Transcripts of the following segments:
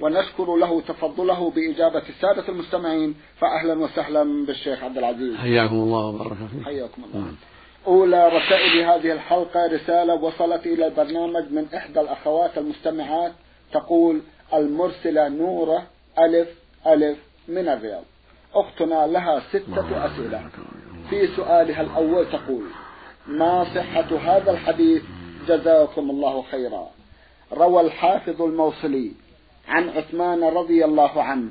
ونشكر له تفضله بإجابة السادة المستمعين فأهلا وسهلا بالشيخ عبد العزيز. حياكم الله وبارك حياكم الله. أولى رسائل هذه الحلقة رسالة وصلت إلى البرنامج من إحدى الأخوات المستمعات تقول المرسلة نورة ألف ألف من الرياض. أختنا لها ستة أسئلة. في سؤالها الأول تقول ما صحة هذا الحديث؟ جزاكم الله خيرا. روى الحافظ الموصلي عن عثمان رضي الله عنه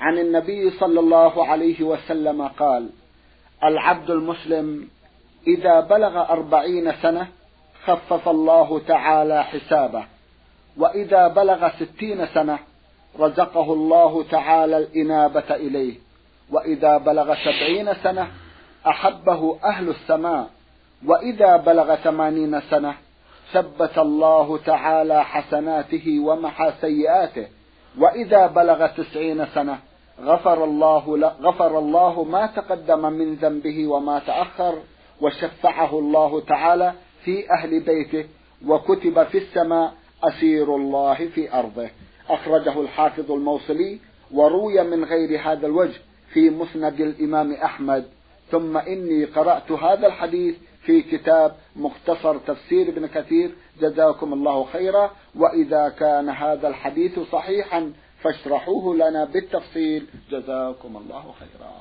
عن النبي صلى الله عليه وسلم قال العبد المسلم إذا بلغ أربعين سنة خفف الله تعالى حسابه وإذا بلغ ستين سنة رزقه الله تعالى الإنابة إليه وإذا بلغ سبعين سنة أحبه أهل السماء وإذا بلغ ثمانين سنة ثبت الله تعالى حسناته ومحى سيئاته وإذا بلغ تسعين سنة غفر الله, غفر الله ما تقدم من ذنبه وما تأخر وشفعه الله تعالى في أهل بيته وكتب في السماء أسير الله في أرضه. أخرجه الحافظ الموصلي وروي من غير هذا الوجه في مسند الإمام أحمد. ثم إني قرأت هذا الحديث في كتاب مختصر تفسير ابن كثير جزاكم الله خيرا. وإذا كان هذا الحديث صحيحا فاشرحوه لنا بالتفصيل. جزاكم الله خيرا.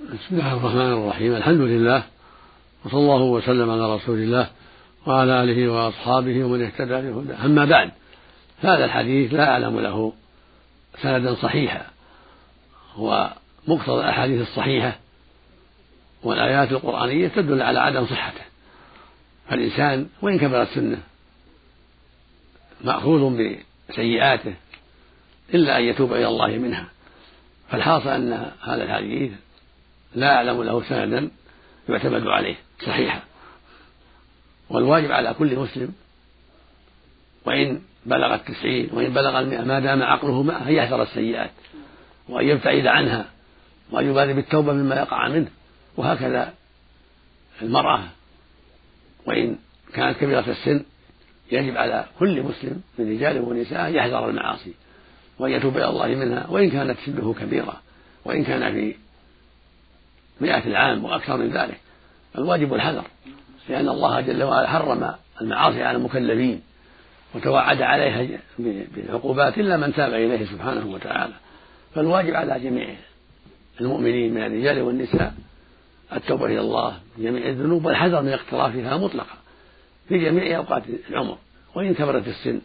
بسم الله الرحمن الرحيم. الحمد لله وصلى الله وسلم على رسول الله وعلى آله وأصحابه ومن اهتدى بهداه. أما بعد هذا الحديث لا أعلم له سندا صحيحا. ومقتضى الأحاديث الصحيحة. والآيات القرآنية تدل على عدم صحته. فالإنسان وإن كبرت سنه مأخوذ بسيئاته إلا أن يتوب إلى الله منها. فالحاصل أن هذا الحديث لا أعلم له سندا يعتمد عليه صحيحا والواجب على كل مسلم وإن بلغ التسعين وإن بلغ المئة ما دام عقله معه أن يحذر السيئات وأن يبتعد عنها وأن يبالي بالتوبة مما يقع منه. وهكذا المرأة. وإن كانت كبيرة السن يجب على كل مسلم من رجال ونساء يحذر المعاصي وأن يتوب إلى الله منها وإن كانت سنه كبيرة وإن كان في مئة العام وأكثر من ذلك الواجب الحذر لأن الله جل وعلا حرم المعاصي على المكلفين وتوعد عليها بالعقوبات إلا من تاب إليه سبحانه وتعالى. فالواجب على جميع المؤمنين من الرجال والنساء التوبة إلى الله من جميع الذنوب والحذر من اقترافها مطلقا في جميع أوقات العمر وإن كبرت السن.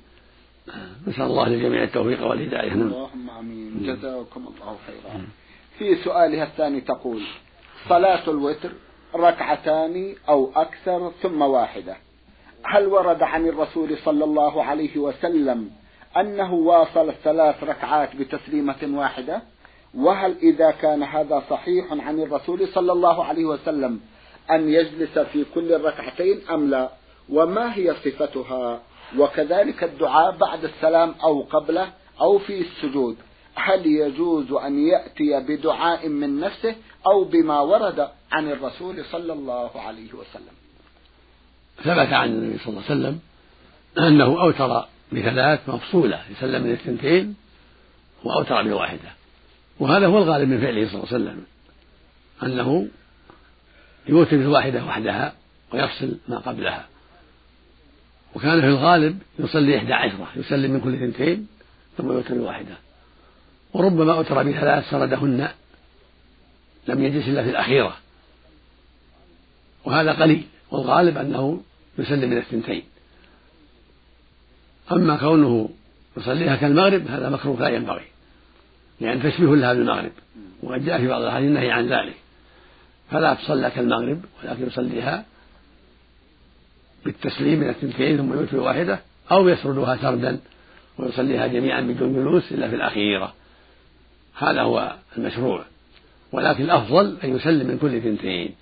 نسأل الله للجميع التوفيق والهداية. اللهم آمين. جزاكم الله خيرا. في سؤالها الثاني تقول صلاة الوتر ركعتان أو أكثر ثم واحدة. هل ورد عن الرسول صلى الله عليه وسلم أنه واصل الثلاث ركعات بتسليمة واحدة؟ وهل إذا كان هذا صحيح عن الرسول صلى الله عليه وسلم أن يجلس في كل الركعتين أم لا؟ وما هي صفتها؟ وكذلك الدعاء بعد السلام أو قبله أو في السجود. هل يجوز أن يأتي بدعاء من نفسه أو بما ورد عن الرسول صلى الله عليه وسلم؟ ثبت عن النبي صلى الله عليه وسلم أنه أوتر بثلاث مفصولة يسلم من الثنتين وأوتر بواحدة. وهذا هو الغالب من فعله صلى الله عليه وسلم أنه يوتر بالواحدة وحدها ويفصل ما قبلها. وكان في الغالب يصلي إحدى عشرة يسلم من كل ثنتين ثم يوتر بواحدة وربما أوتر بثلاث سردهن لم يجلس إلا في الأخيرة. وهذا قليل والغالب أنه يسلم من الثنتين أما كونه يصليها كالمغرب هذا مكروه لا ينبغي. لأن تشبيه لها بالمغرب وقد جاء في بعض الأحاديث النهي عن ذلك. فلا تصلى كالمغرب ولكن يصليها بالتسليم من الثنتين ثم يوتر واحدة أو يسردها سردا ويصليها جميعا بدون جلوس إلا في الأخيرة. هذا هو المشروع. ولكن الأفضل أن يسلم من كل ثنتين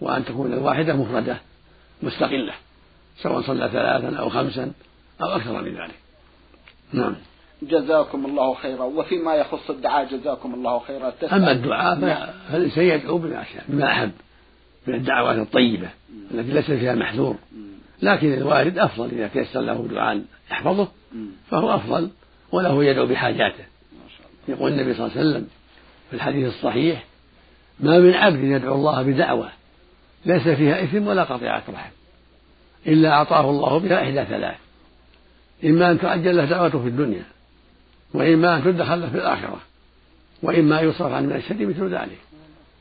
وأن تكون الواحدة مفردة مستقلة سواء صلى ثلاثا أو خمسا أو أكثر من ذلك. نعم. جزاكم الله خيرا. وفيما يخص الدعاء جزاكم الله خيرا. أما الدعاء فالإنسان يدعو بما بما أحب. من الدعوات الطيبة التي ليس فيها محذور. لكن الوارد أفضل إذا تيسر له دعاء يحفظه فهو أفضل وله يدعو بحاجاته. يقول النبي صلى الله عليه وسلم في الحديث الصحيح ما من عبد يدعو الله بدعوة ليس فيها إثم ولا قطيعة رحم إلا أعطاه الله بها إحدى ثلاث. إما أن تعجل له دعوته في الدنيا وإما أن تدخل له في الآخرة وإما أن يصرف عنه من الشر مثل ذلك.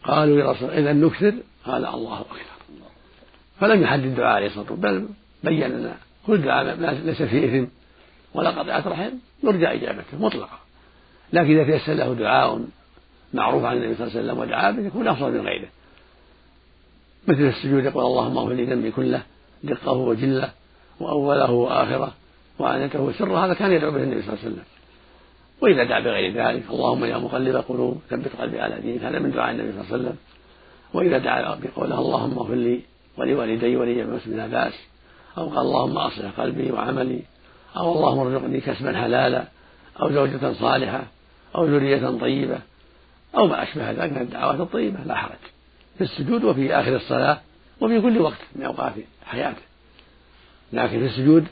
قالوا يا رسول إذا نكثر قال الله أكبر. فلم يحدد الدعاء عليه الصلاة والسلام بل بين لنا كل دعاء ليس فيه إثم ولا قطيعة رحم يرجى إجابته مطلقا. لكن إذا تيسر له دعاء معروف عن النبي صلى الله عليه وسلم ودعا به يكون أفضل من غيره. مثل السجود يقول اللهم اغفر لي ذنبي كله دقه وجله وأوله وآخره وعنته وسره هذا كان يدعو به النبي صلى الله عليه وسلم. وإذا دعا بغير ذلك اللهم يا مقلب قلوب ثبت قلبي على دينك هذا من دعاء النبي صلى الله عليه وسلم. وإذا دعا بقوله اللهم اغفر لي ولوالدي ولي مسلم لا بأس. أو قال اللهم أصلح قلبي وعملي. أو اللهم ارزقني كسبا حلالا. أو زوجة صالحة. أو ذرية طيبة. أو ما أشبه ذلك من الدعوات الطيبة لا حرج. في السجود وفي آخر الصلاة وفي كل وقت من أوقات حياته. لكن في السجود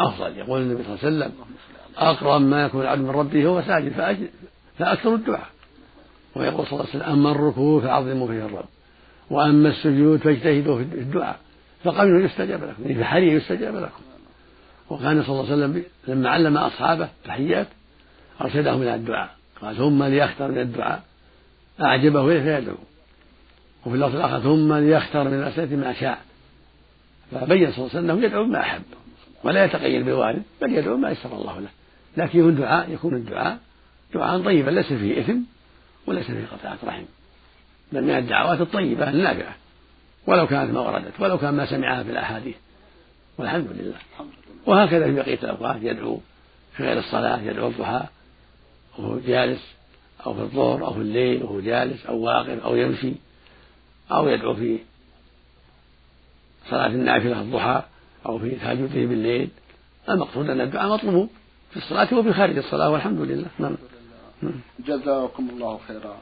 أفضل. يقول النبي صلى الله عليه وسلم أقرب ما يكون العبد من ربه هو ساجد فأكثر الدعاء. ويقول صلى الله عليه وسلم أما الركوع فعظموا فيه الرب. وأما السجود فاجتهدوا في الدعاء. فقبلوا يستجاب لكم يعني فحري يستجاب لكم. وكان صلى الله عليه وسلم لما علم أصحابه تحيات أرشدهم إلى الدعاء. قال ثم ليختر من الدعاء. أعجبه إليه فيدعو وفي اللفظ الآخر ثم ليختر من الأسئلة ما شاء. فبين صلى الله عليه وسلم أنه يدعو بما أحب. ولا يتقيد بوارد بل يدعو ما يسر الله له. لكن يكون الدعاء يكون الدعاء. دعاء طيبا ليس فيه إثم وليس فيه قطعة رحم. بل من الدعوات الطيبة النافعة ولو كانت ما وردت ولو كان ما سمعها في الأحاديث. والحمد لله. وهكذا في بقية الأوقات يدعو في غير الصلاة يدعو الضحى وهو جالس أو في الظهر أو في الليل وهو جالس أو واقف أو يمشي أو يدعو في صلاة النافلة الضحى. أو في تهجده بالليل. المقصود أن الدعاء مطلوب في الصلاة وفي خارج الصلاة والحمد لله. نعم. جزاكم الله خيرا.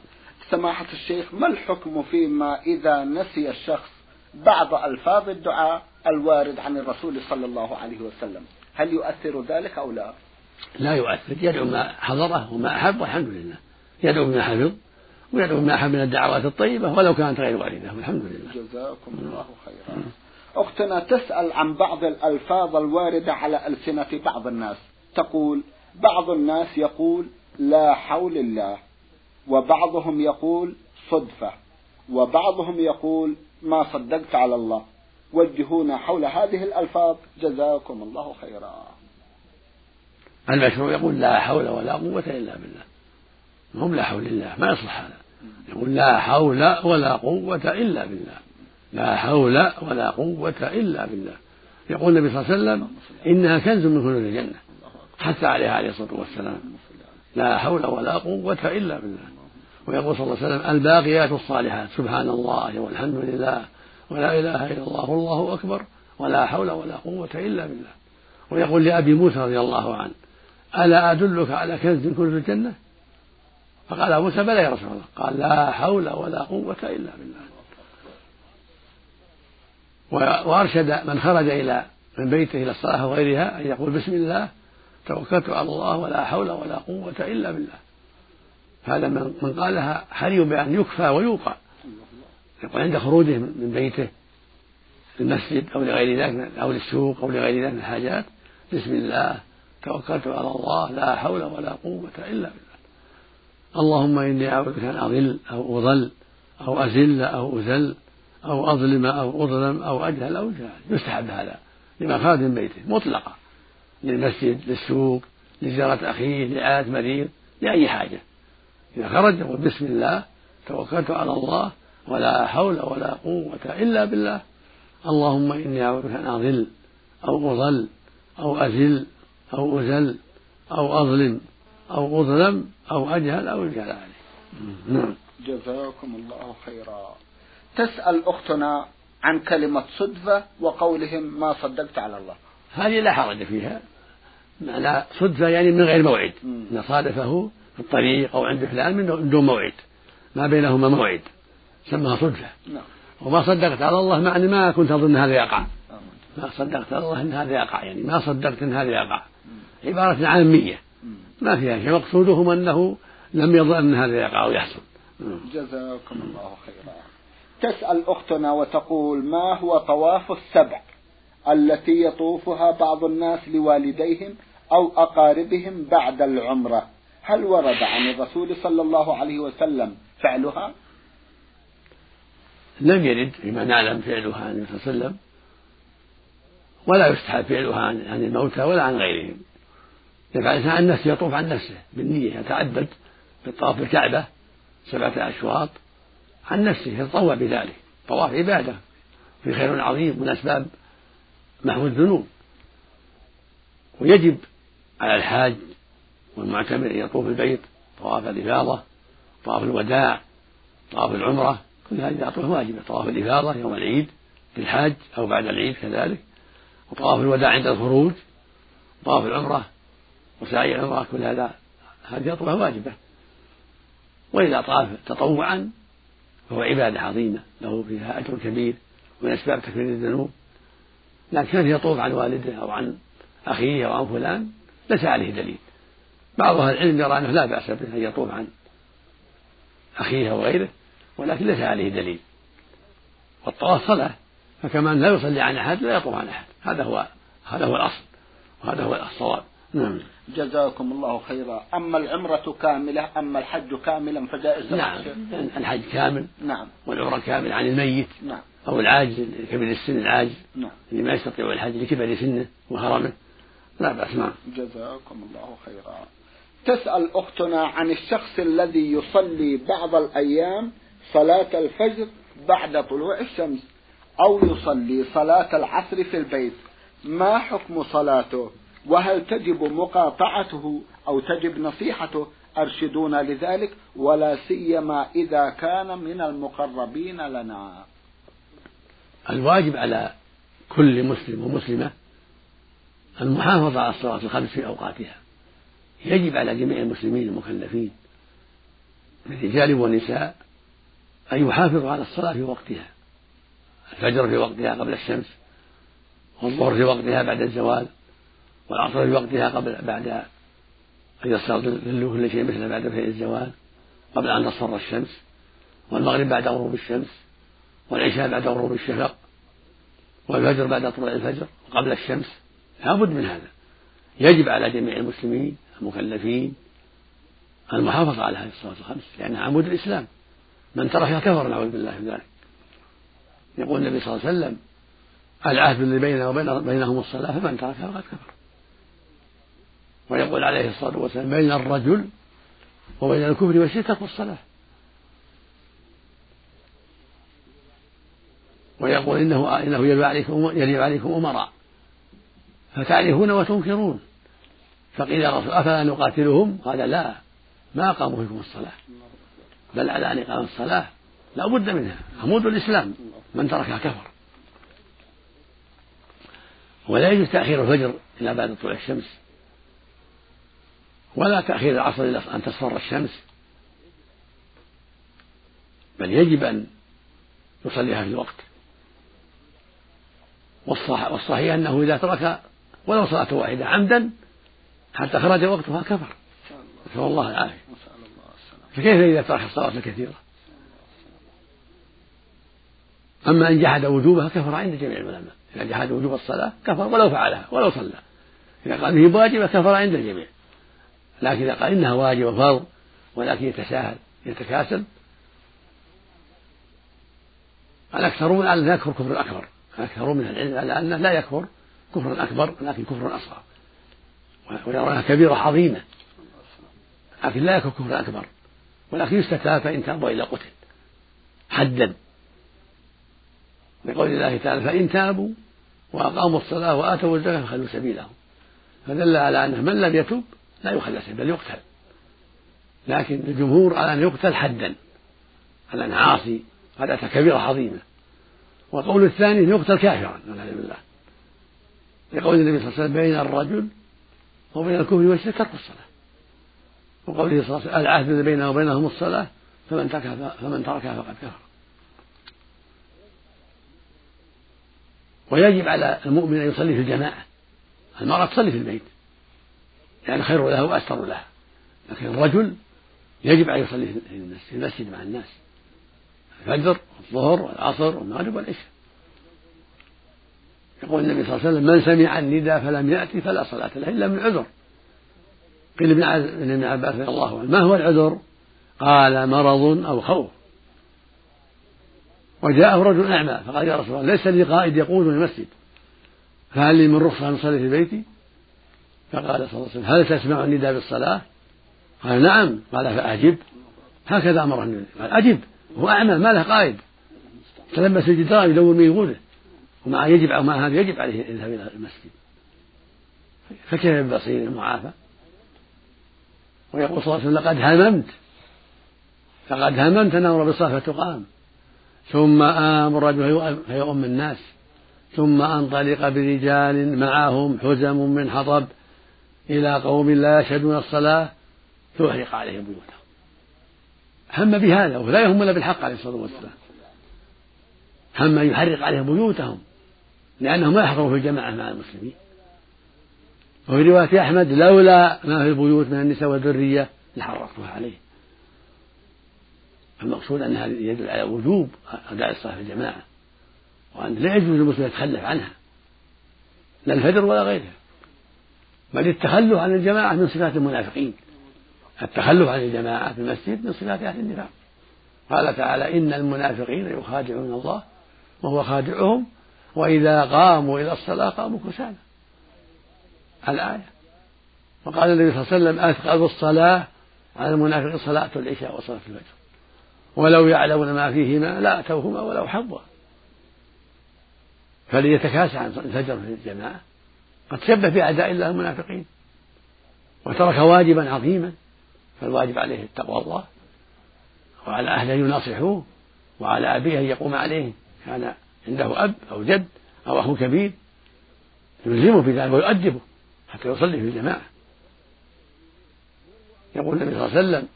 سماحة الشيخ ما الحكم فيما إذا نسي الشخص بعض ألفاظ الدعاء الوارد عن الرسول صلى الله عليه وسلم؟ هل يؤثر ذلك أو لا؟ لا يؤثر. يدعو ما حضره وما أحب والحمد لله. يدعو بما حفظ ويدعو بما أحب من الدعوات الطيبة ولو كانت غير واردة. والحمد لله. جزاكم الله خيرا. أختنا تسأل عن بعض الألفاظ الواردة على ألسنة بعض الناس. تقول بعض الناس يقول لا حول الله وبعضهم يقول صدفة وبعضهم يقول ما صدقت على الله. وجهونا حول هذه الألفاظ. جزاكم الله خيرا. المشروع يقول لا حول ولا قوة إلا بالله. هم لا حول الله ما يصلح هذا. يقول لا حول ولا قوة إلا بالله. لا حول ولا قوة إلا بالله. يقول النبي صلى الله عليه وسلم إنها كنز من كنوز الجنة. حتى عليها عليه الصلاة والسلام. لا حول ولا قوة إلا بالله. ويقول صلى الله عليه وسلم الباقيات الصالحات. سبحان الله والحمد لله ولا إله إلا الله والله أكبر ولا حول ولا قوة إلا بالله. ويقول لأبي موسى رضي الله عنه ألا أدلك على كنز كنز الجنة؟ فقال موسى بلى يا رسول الله. قال لا حول ولا قوة إلا بالله. وأرشد من خرج إلى من بيته إلى الصلاة وغيرها أن يقول بسم الله توكلت على الله ولا حول ولا قوة إلا بالله. هذا من قالها حري بأن يكفى ويوقى يقول عند خروجه من بيته للمسجد أو لغير ذلك أو للسوق أو لغير ذلك من الحاجات بسم الله توكلت على الله لا حول ولا قوة إلا بالله. اللهم إني أعوذ بك أن أضل أو أضل أو أزل أو أذل أو أظلم أو أظلم أو أجهل أو جهل. يستحب هذا لما خرج من بيته مطلقا للمسجد للسوق لزيارة أخيه لعادة مريض لأي حاجة. إذا خرج يقول بسم الله توكلت على الله ولا حول ولا قوة إلا بالله. اللهم إني أعوذ بك أن أضل أو أضل أو أزل أو أزل أو أظلم أو أظلم أو أجهل أو يجهل عليه نعم. جزاكم الله خيرا. تسأل أختنا عن كلمة صدفة وقولهم ما صدقت على الله. هذه لا حرج فيها. معنى صدفة يعني من غير موعد. إن صادفه في الطريق أو عند فلان من دون موعد. ما بينهما موعد. سماها صدفة. نعم. وما صدقت على الله معنى ما كنت أظن هذا يقع. ما صدقت على الله أن هذا يقع. يعني ما صدقت أن هذا يقع. عبارة عامية ما فيها شيء. مقصودهم أنه لم يظن أن هذا يقع أو يحصل. جزاكم الله خيرا. تسأل أختنا وتقول ما هو طواف السبع التي يطوفها بعض الناس لوالديهم أو أقاربهم بعد العمرة؟ هل ورد عن الرسول صلى الله عليه وسلم فعلها؟ لم يرد فيما نعلم فعلها عن النبي صلى الله عليه وسلم ولا يستحب فعلها عن الموتى ولا عن غيرهم. يفعل عن نفسه يطوف عن نفسه بالنية يتعبد بالطواف بالكعبة سبعة أشواط. عن نفسه يتطوع بذلك. طواف عبادة. في خير عظيم من أسباب محو الذنوب. ويجب على الحاج والمعتمر أن يطوف البيت طواف الإفاضة طواف الوداع طواف العمرة. كل هذه أطواف واجبة. طواف الإفاضة يوم العيد للحاج أو بعد العيد كذلك. وطواف الوداع عند الخروج طواف العمرة وسعي العمرة كل هذا هذه أطواف واجبة. وإذا طاف تطوعا فهو عبادة عظيمة له فيها أجر كبير من أسباب تكفير الذنوب. لكن كان يطوف عن والده أو عن أخيه أو عن فلان ليس عليه دليل. بعض أهل العلم يرى أنه لا بأس به أن يطوف عن أخيه أو غيره ولكن ليس عليه دليل. والطواف صلاة فكمان لا يصلي عن أحد لا يطوف عن أحد. هذا هو هذا هو الأصل وهذا هو الصواب. نعم. جزاكم الله خيرا. أما العمرة كاملة أما الحج كاملا فجائز نعم. الحج كامل. نعم. والعمرة كامل عن الميت. نعم. أو العاجز كبير السن العاجز. نعم. اللي ما يستطيع الحج لكبر سنه وهرمه لا بأس نعم. جزاكم الله خيرا. تسأل أختنا عن الشخص الذي يصلي بعض الأيام صلاة الفجر بعد طلوع الشمس أو يصلي صلاة العصر في البيت. ما حكم صلاته؟ وهل تجب مقاطعته أو تجب نصيحته؟ أرشدونا لذلك ولا سيما إذا كان من المقربين لنا. الواجب على كل مسلم ومسلمة المحافظة على الصلاة الخمس في أوقاتها. يجب على جميع المسلمين المكلفين من رجال ونساء أن يحافظوا على الصلاة في وقتها. الفجر في وقتها قبل الشمس والظهر في وقتها بعد الزوال. والعصر في وقتها قبل بعد أن يصل كل شيء مثل بعد فيء الزوال قبل أن تصفر الشمس والمغرب بعد غروب الشمس والعشاء بعد غروب الشفق والفجر بعد طلوع الفجر وقبل الشمس. لابد من هذا. يجب على جميع المسلمين المكلفين المحافظة على هذه الصلاة الخمس لأنها عمود الإسلام. من تركها كفر نعوذ بالله من ذلك. يقول النبي صلى الله عليه وسلم العهد الذي بيننا وبين بينهم الصلاة فمن تركها فقد كفر. ويقول عليه الصلاة والسلام بين الرجل وبين الكفر والشرك ترك الصلاة. ويقول إنه إنه يلي عليكم يلي عليكم أمراء. فتعرفون وتنكرون. فقيل يا رسول أفلا نقاتلهم؟ قال لا ما أقاموا فيكم الصلاة. بل على أن إقام الصلاة لا بد منها. عمود الإسلام من تركها كفر. ولا يجوز تأخير الفجر إلى بعد طلوع الشمس. ولا تأخير العصر إلى أن تصفر الشمس. بل يجب أن يصليها في الوقت. والصحيح أنه إذا ترك ولو صلاة واحدة عمدا حتى خرج وقتها كفر. نسأل الله العافية. فكيف إذا ترك الصلاة الكثيرة؟ أما إن جحد وجوبها كفر عند جميع العلماء. إذا جحد وجوب الصلاة كفر ولو فعلها ولو صلى. إذا قال به واجبة كفر عند الجميع. لكن إذا قال إنها واجبة فرض ولكن يتساهل يتكاسل الأكثرون على أن يكفر كفر أكبر الأكثرون من العلم على أنه لا يكفر كفرا أكبر لكن كفر أصغر ويراها كبيرة عظيمة. لكن لا يكفر كفرا أكبر ولكن يستتاب فإن تاب وإلا قتل. حدا. لقول الله تعالى فإن تابوا وأقاموا الصلاة وآتوا الزكاة فخلوا سبيلهم. فدل على أنه من لم يتب لا يخلى بل يقتل. لكن الجمهور على أن يقتل حدا. على أن عاصي قد أتى كبيرة عظيمة. والقول الثاني أن يقتل كافرا والعياذ بالله. لقول النبي صلى الله عليه وسلم بين الرجل وبين الكفر والشرك ترك الصلاة. وقوله صلى الله عليه وسلم العهد الذي بينه وبينهم الصلاة فمن تركها فمن تركها فقد كفر. ويجب على المؤمن أن يصلي في الجماعة. المرأة تصلي في البيت. يعني خير لها وأستر لها لكن الرجل يجب أن يصلي في المسجد مع الناس. الفجر والظهر والعصر والمغرب والعشاء. يقول النبي صلى الله عليه وسلم من سمع النداء فلم يأتي فلا صلاة له إلا من عذر. قيل لابن ابن عباس رضي الله عنه ما هو العذر؟ قال مرض أو خوف. وجاءه رجل أعمى فقال يا رسول الله ليس لي قائد يقودني المسجد فهل لي من رخصة أن أصلي في بيتي؟ فقال صلى الله عليه وسلم هل تسمع النداء بالصلاة؟ قال نعم. قال فأجب. هكذا أمر النبي. قال أجب. هو أعمى ما له قائد. تلبس الجدار يدور من يقوده ومع يجب مع هذا يجب عليه الذهاب إلى المسجد. فكيف بالبصير المعافى؟ ويقول صلى الله عليه وسلم لقد هممت. لقد هممت أن أمر بالصلاة فتقام. ثم آمر الرجل فيؤم الناس. ثم أنطلق برجال معهم حزم من حطب. إلى قوم لا يشهدون الصلاة فأحرق عليهم بيوتهم. هم بهذا ولا يهم إلا بالحق عليه الصلاة والسلام. هم أن يحرق عليهم بيوتهم لأنهم ما يحضروا في الجماعة مع المسلمين. وفي رواية أحمد لولا ما في البيوت من النساء والذرية لحرقتها عليه المقصود أن هذا يدل على وجوب أداء الصلاة في الجماعة وأن لا يجوز للمسلم يتخلف عنها لا الفجر ولا غيرها. بل التخلف عن الجماعة من صفات المنافقين. التخلف عن الجماعة في المسجد من صفات أهل النفاق. قال تعالى إن المنافقين يخادعون الله وهو خادعهم وإذا قاموا إلى الصلاة قاموا كسالى. الآية. وقال النبي صلى الله عليه وسلم أثقل الصلاة على المنافق صلاة العشاء وصلاة الفجر. ولو يعلمون ما فيهما لا أتوهما ولو حظا. فليتكاسى عن الفجر في الجماعة. قد شبه بأعداء الله المنافقين وترك واجبا عظيما فالواجب عليه تقوى الله وعلى أهله أن يناصحوه وعلى أبيه أن يقوم عليه كان عنده أب أو جد أو أخ كبير يلزمه بذلك ويؤدبه حتى يصلي في الجماعة. يقول النبي صلى الله عليه وسلم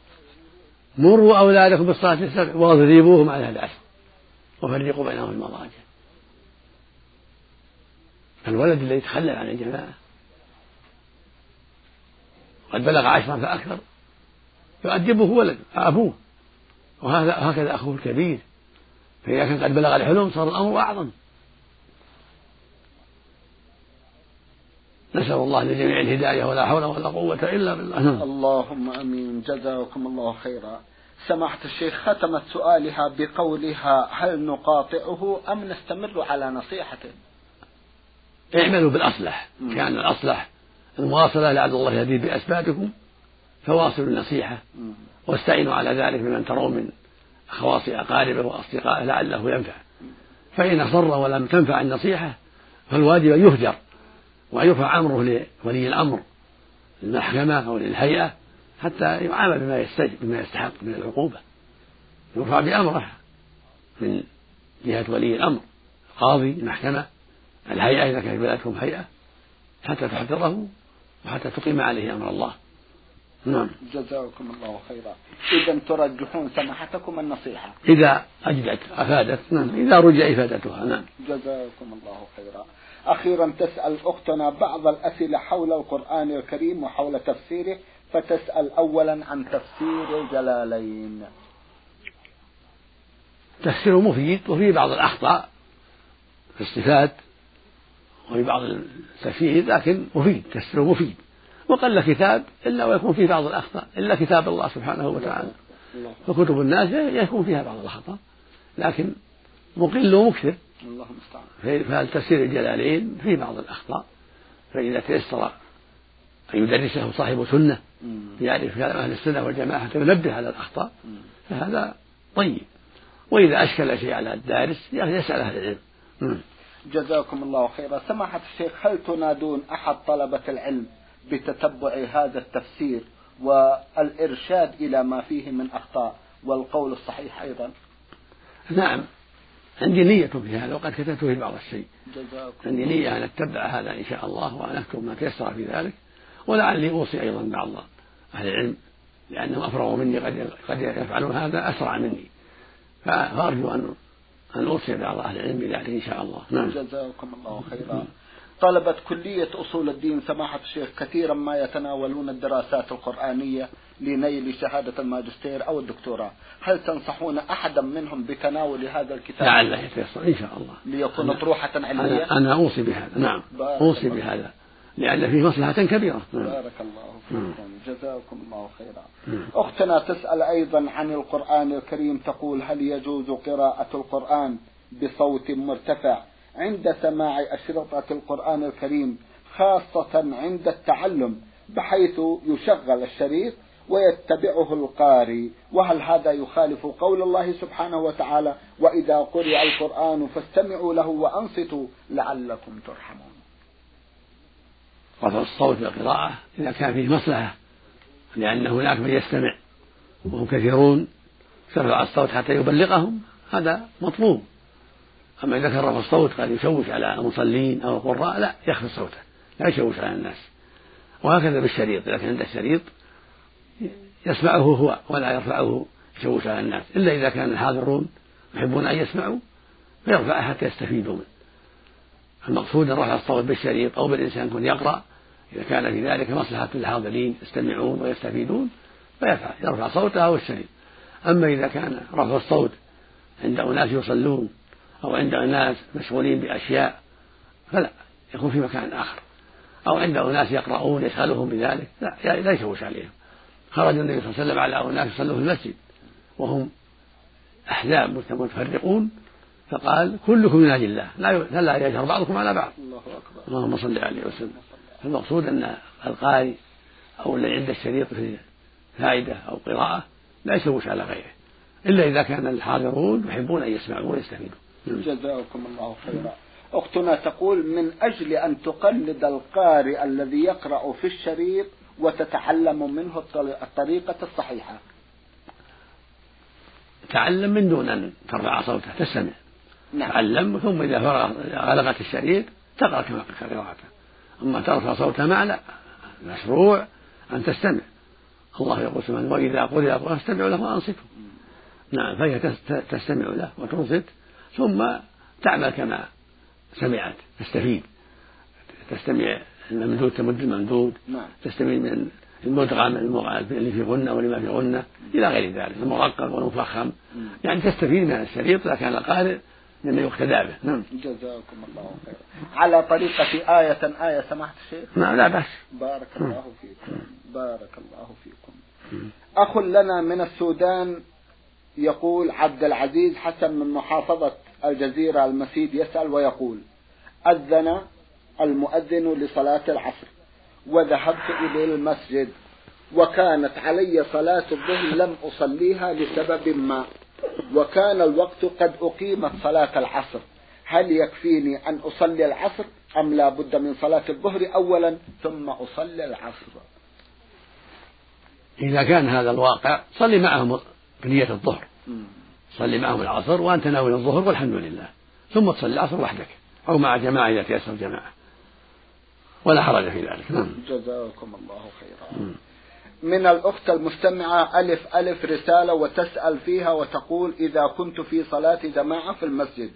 مروا أولادكم بالصلاة السبع واضربوهم على العشر وفرقوا بينهم في المضاجع. الولد الذي يتخلف عن الجماعة. قد بلغ عشرا فأكثر. يؤدبه ولد أبوه. وهذا هكذا أخوه الكبير. فإذا كان قد بلغ الحلم صار الأمر أعظم. نسأل الله لجميع الهداية ولا حول ولا قوة إلا بالله. نعم. اللهم أمين. جزاكم الله خيرا. سماحة الشيخ ختمت سؤالها بقولها هل نقاطعه أم نستمر على نصيحته اعملوا بالأصلح. كان الأصلح المواصلة لعل الله يهدي بأسبابكم فواصلوا النصيحة. واستعينوا على ذلك بمن ترون من خواص أقاربه وأصدقائه لعله ينفع. فإن أصر ولم تنفع النصيحة فالواجب أن يهجر ويرفع أمره لولي الأمر للمحكمة أو للهيئة حتى يعامل بما يستجب بما يستحق من العقوبة. يرفع بأمره من جهة ولي الأمر القاضي المحكمة الهيئة إذا كان في بلدكم هيئة حتى تحضره وحتى تقيم عليه أمر الله. نعم. جزاكم الله خيرا. إذا ترجحون سماحتكم النصيحة. إذا أجدت أفادت نعم. إذا رجع إفادتها نعم. جزاكم الله خيرا. أخيرا تسأل أختنا بعض الأسئلة حول القرآن الكريم وحول تفسيره فتسأل أولا عن تفسير الجلالين. تفسيره مفيد وفيه بعض الأخطاء في الصفات. وفي بعض التفسير لكن مفيد تفسيره مفيد. وقل كتاب إلا ويكون فيه بعض الأخطاء إلا كتاب الله سبحانه وتعالى. فكتب الناس يكون فيها بعض الأخطاء لكن مقل ومكثر. الله المستعان فالتفسير الجلالين فيه بعض الأخطاء؟ فإذا تيسر أن يدرسه صاحب سنة يعرف كلام أهل السنة والجماعة حتى ينبه على الأخطاء فهذا طيب. وإذا أشكل شيء على الدارس يسأل أهل العلم. جزاكم الله خيرا. سماحة الشيخ هل تنادون أحد طلبة العلم بتتبع هذا التفسير والإرشاد إلى ما فيه من أخطاء والقول الصحيح أيضا؟ نعم. عندي نية في هذا وقد كتبت في بعض الشيء. عندي نية أن أتبع هذا إن شاء الله وأن أكتب ما تيسر في ذلك ولعلي أوصي أيضا بعض أهل العلم لأنهم أفرغوا مني قد قد يفعلون هذا أسرع مني. فأرجو أن أن أوصي بعض أهل العلم بذلك إن شاء الله. نعم. جزاكم الله خيرا. طلبة كلية أصول الدين سماحة الشيخ كثيرا ما يتناولون الدراسات القرآنية لنيل شهادة الماجستير أو الدكتوراه. هل تنصحون أحدا منهم بتناول هذا الكتاب؟ لعله يتيسر إن شاء الله. ليكون أطروحة علمية؟ أنا, أنا أوصي بهذا. نعم. أوصي بهذا. لأن فيه مصلحة كبيرة نعم. بارك الله فيكم نعم. جزاكم الله خيرا نعم. أختنا تسأل أيضا عن القرآن الكريم تقول هل يجوز قراءة القرآن بصوت مرتفع عند سماع أشرطة القرآن الكريم خاصة عند التعلم بحيث يشغل الشريط ويتبعه القارئ وهل هذا يخالف قول الله سبحانه وتعالى وإذا قرئ القرآن فاستمعوا له وأنصتوا لعلكم ترحمون رفع الصوت بالقراءة إذا كان فيه مصلحة لأن هناك من يستمع وهم كثيرون ترفع الصوت حتى يبلغهم هذا مطلوب. أما إذا كان رفع الصوت قد يشوش على المصلين أو القراء لا يخفض صوته لا يشوش على الناس. وهكذا بالشريط إذا كان عنده شريط يسمعه هو ولا يرفعه يشوش على الناس. إلا إذا كان الحاضرون يحبون أن يسمعوا فيرفعه حتى يستفيدوا منه. المقصود رفع الصوت بالشريط أو بالإنسان يكون يقرأ إذا كان في ذلك مصلحة للحاضرين يستمعون ويستفيدون فيرفع يرفع صوته أو الشريط أما إذا كان رفع الصوت عند أناس يصلون أو عند أناس مشغولين بأشياء فلا يكون في مكان آخر. أو عند أناس يقرؤون يشغلهم بذلك لا لا يشوش عليهم. خرج النبي صلى الله عليه وسلم على أناس يصلون في المسجد وهم أحزاب متفرقون فقال كلكم ينادي الله لا لا يجهر بعضكم على بعض. الله أكبر. اللهم صل عليه وسلم. فالمقصود أن القارئ أو الذي عنده الشريط في فائدة أو قراءة لا يشوش على غيره إلا إذا كان الحاضرون يحبون أن يسمعوا ويستفيدوا. جزاكم الله خيرا. أختنا تقول من أجل أن تقلد القارئ الذي يقرأ في الشريط وتتعلم منه الطريقة الصحيحة. تعلم من دون أن ترفع صوته تستمع. نعم. تعلم ثم إذا فرغ غلقت الشريط تقرأ كما قراءته أما ترفع صوتها لا مشروع أن تستمع. الله يقول سبحانه وإذا قرئ القرآن فاستمعوا له وأنصتوا. نعم فهي تستمع له وتنصت ثم تعمل كما سمعت تستفيد. تستمع الممدود تمد الممدود. نعم. تستمع من المدغم اللي في غنة واللي ما في غنة إلى غير ذلك المرقق والمفخم. يعني تستفيد من الشريط إذا كان القارئ مما يقتدى به. نعم. جزاكم الله خيرا. على طريقة آية آية سمحت الشيخ؟ نعم لا بأس. بارك الله فيكم. بارك الله فيكم. أخ لنا من السودان يقول عبد العزيز حسن من محافظة الجزيرة المسيد يسأل ويقول أذن المؤذن لصلاة العصر وذهبت إلى المسجد وكانت علي صلاة الظهر لم أصليها لسبب ما. وكان الوقت قد أقيمت صلاة العصر. هل يكفيني أن أصلي العصر أم لا بد من صلاة الظهر أولا ثم أصلي العصر؟ إذا كان هذا الواقع صلي معهم بنية الظهر. صلي معهم العصر وأنت ناوي الظهر والحمد لله. ثم تصلي العصر وحدك أو مع جماعة إذا تيسر جماعة. ولا حرج في ذلك. نعم. جزاكم الله خيرا. من الأخت المستمعة ألف ألف رسالة وتسأل فيها وتقول إذا كنت في صلاة جماعة في المسجد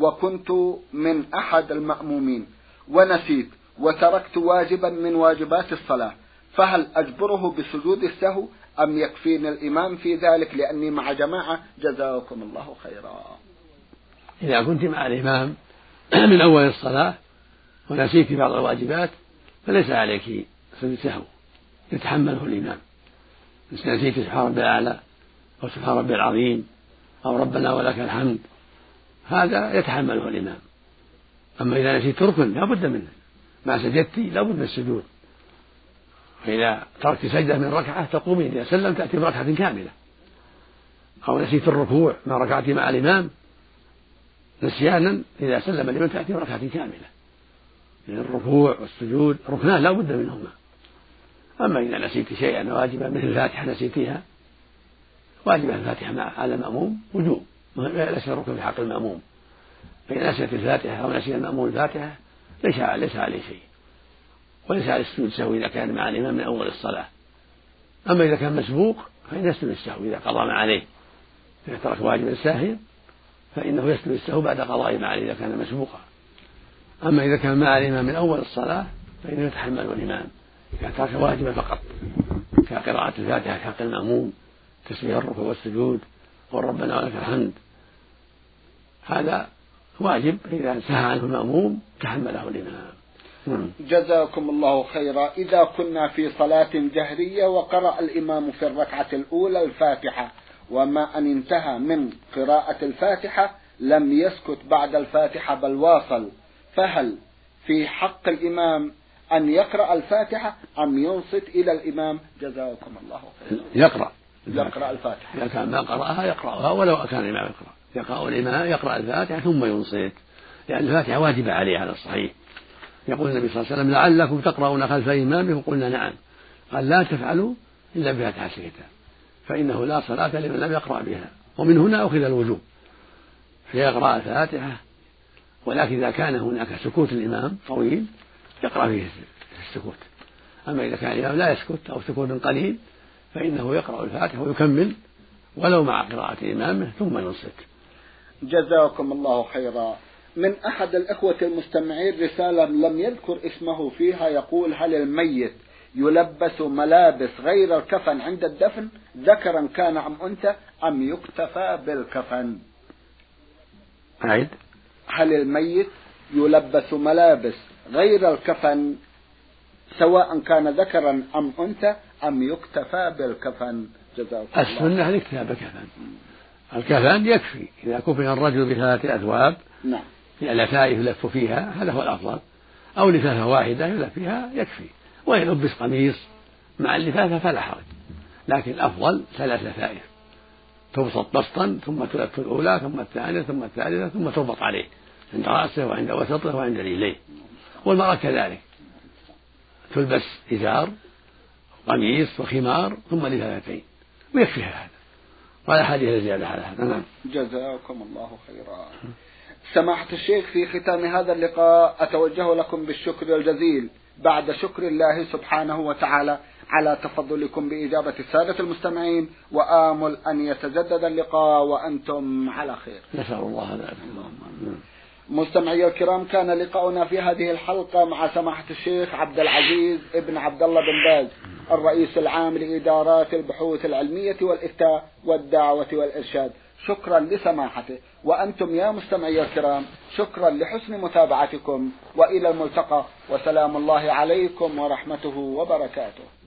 وكنت من أحد المأمومين ونسيت وتركت واجبا من واجبات الصلاة فهل أجبره بسجود السهو أم يكفيني الإمام في ذلك لأني مع جماعة؟ جزاكم الله خيرا. إذا كنت مع الإمام من أول الصلاة ونسيت بعض الواجبات فليس عليك سجود سهو يتحمله الإمام نسيت سبحان ربي الأعلى أو سبحان ربي العظيم أو ربنا ولك الحمد هذا يتحمله الإمام أما إذا نسيت ركن لا بد منه. ما سجدت لا بد من السجود. فإذا تركت سجدة من ركعة تقومين إذا سلم تأتي بركعة كاملة. أو نسيت الركوع ما ركعت مع الإمام نسيانا إذا سلم الإمام تأتي بركعة كاملة. لأن الركوع والسجود ركنان لا بد منهما. أما إذا نسيت شيئا واجبا مثل الفاتحة نسيتيها واجبة الفاتحة على المأموم وجوب. ليس ركن في حق المأموم. فإن نسيت الفاتحة أو نسي المأموم الفاتحة ليس ليس عليه شيء. وليس عليه السجود السهو إذا كان مع الإمام من أول الصلاة. أما إذا كان مسبوق فإن يسجد السهو إذا قضى ما عليه. إذا ترك واجبا ساهيا فإنه يسجد السهو بعد قضاء ما عليه إذا كان مسبوقا. أما إذا كان مع الإمام من أول الصلاة فإنه يتحمل الإمام. ترك واجبا فقط. كقراءة الفاتحة حق المأموم تسبيح الركوع والسجود وربنا ولك الحمد. هذا واجب إذا سهى عنه المأموم تحمله الإمام. نعم. جزاكم الله خيرا. إذا كنا في صلاة جهرية وقرأ الإمام في الركعة الأولى الفاتحة وما أن انتهى من قراءة الفاتحة لم يسكت بعد الفاتحة بل واصل. فهل في حق الإمام أن يقرأ الفاتحة أم ينصت إلى الإمام؟ جزاكم الله خيرا. يقرأ. يقرأ الفاتحة. إذا كان ما قرأها يقرأها ولو كان الإمام يقرأ. يقرأ الإمام يقرأ الفاتحة ثم ينصت. لأن الفاتحة واجبة عليه على الصحيح. يقول النبي صلى الله عليه وسلم لعلكم تقرؤون خلف إمامكم. قلنا نعم. قال لا تفعلوا إلا بفاتحة الكتاب فإنه لا صلاة لمن لم يقرأ بها. ومن هنا أخذ الوجوب. فيقرأ الفاتحة ولكن إذا كان هناك سكوت الإمام طويل يقرأ فيه. السكوت أما إذا كان الإمام لا يسكت أو سكوت قليل فإنه يقرأ الفاتحة ويكمل ولو مع قراءة إمامه ثم ينصت. جزاكم الله خيرا. من أحد الإخوة المستمعين رسالة لم يذكر اسمه فيها يقول هل الميت يلبس ملابس غير الكفن عند الدفن؟ ذكرا كان أم أنثى أم يكتفى بالكفن؟ أعيد هل الميت يلبس ملابس غير الكفن سواء كان ذكرا أم أنثى أم يكتفى بالكفن. جزاك الله السنة الاكتفاء بالكفن. الكفن يكفي. إذا كفن الرجل بثلاثة أثواب نعم. لفائف يلف فيها هذا هو الأفضل. أو لفافة واحدة يلف فيها يكفي. وإن لبس قميص مع اللفافة فلا حرج. لكن الأفضل ثلاث لفائف تبسط بسطا ثم تلف الأولى ثم الثانية ثم الثالثة ثم تربط عليه. عند رأسه وعند وسطه وعند رجليه. والمرأة كذلك. تلبس إزار قميص وخمار ثم لفافتين ويكفيها هذا. ولا حاجة زيادة على هذا. نعم. جزاكم الله خيرا. سماحة الشيخ في ختام هذا اللقاء أتوجه لكم بالشكر الجزيل بعد شكر الله سبحانه وتعالى على تفضلكم بإجابة السادة المستمعين وآمل أن يتجدد اللقاء وأنتم على خير. نسأل الله ذلك مستمعي الكرام كان لقاؤنا في هذه الحلقة مع سماحة الشيخ عبد العزيز ابن عبد الله بن باز الرئيس العام لإدارات البحوث العلمية والإفتاء والدعوة والإرشاد. شكرا لسماحته. وأنتم يا مستمعي الكرام شكرا لحسن متابعتكم وإلى الملتقى. وسلام الله عليكم ورحمته وبركاته.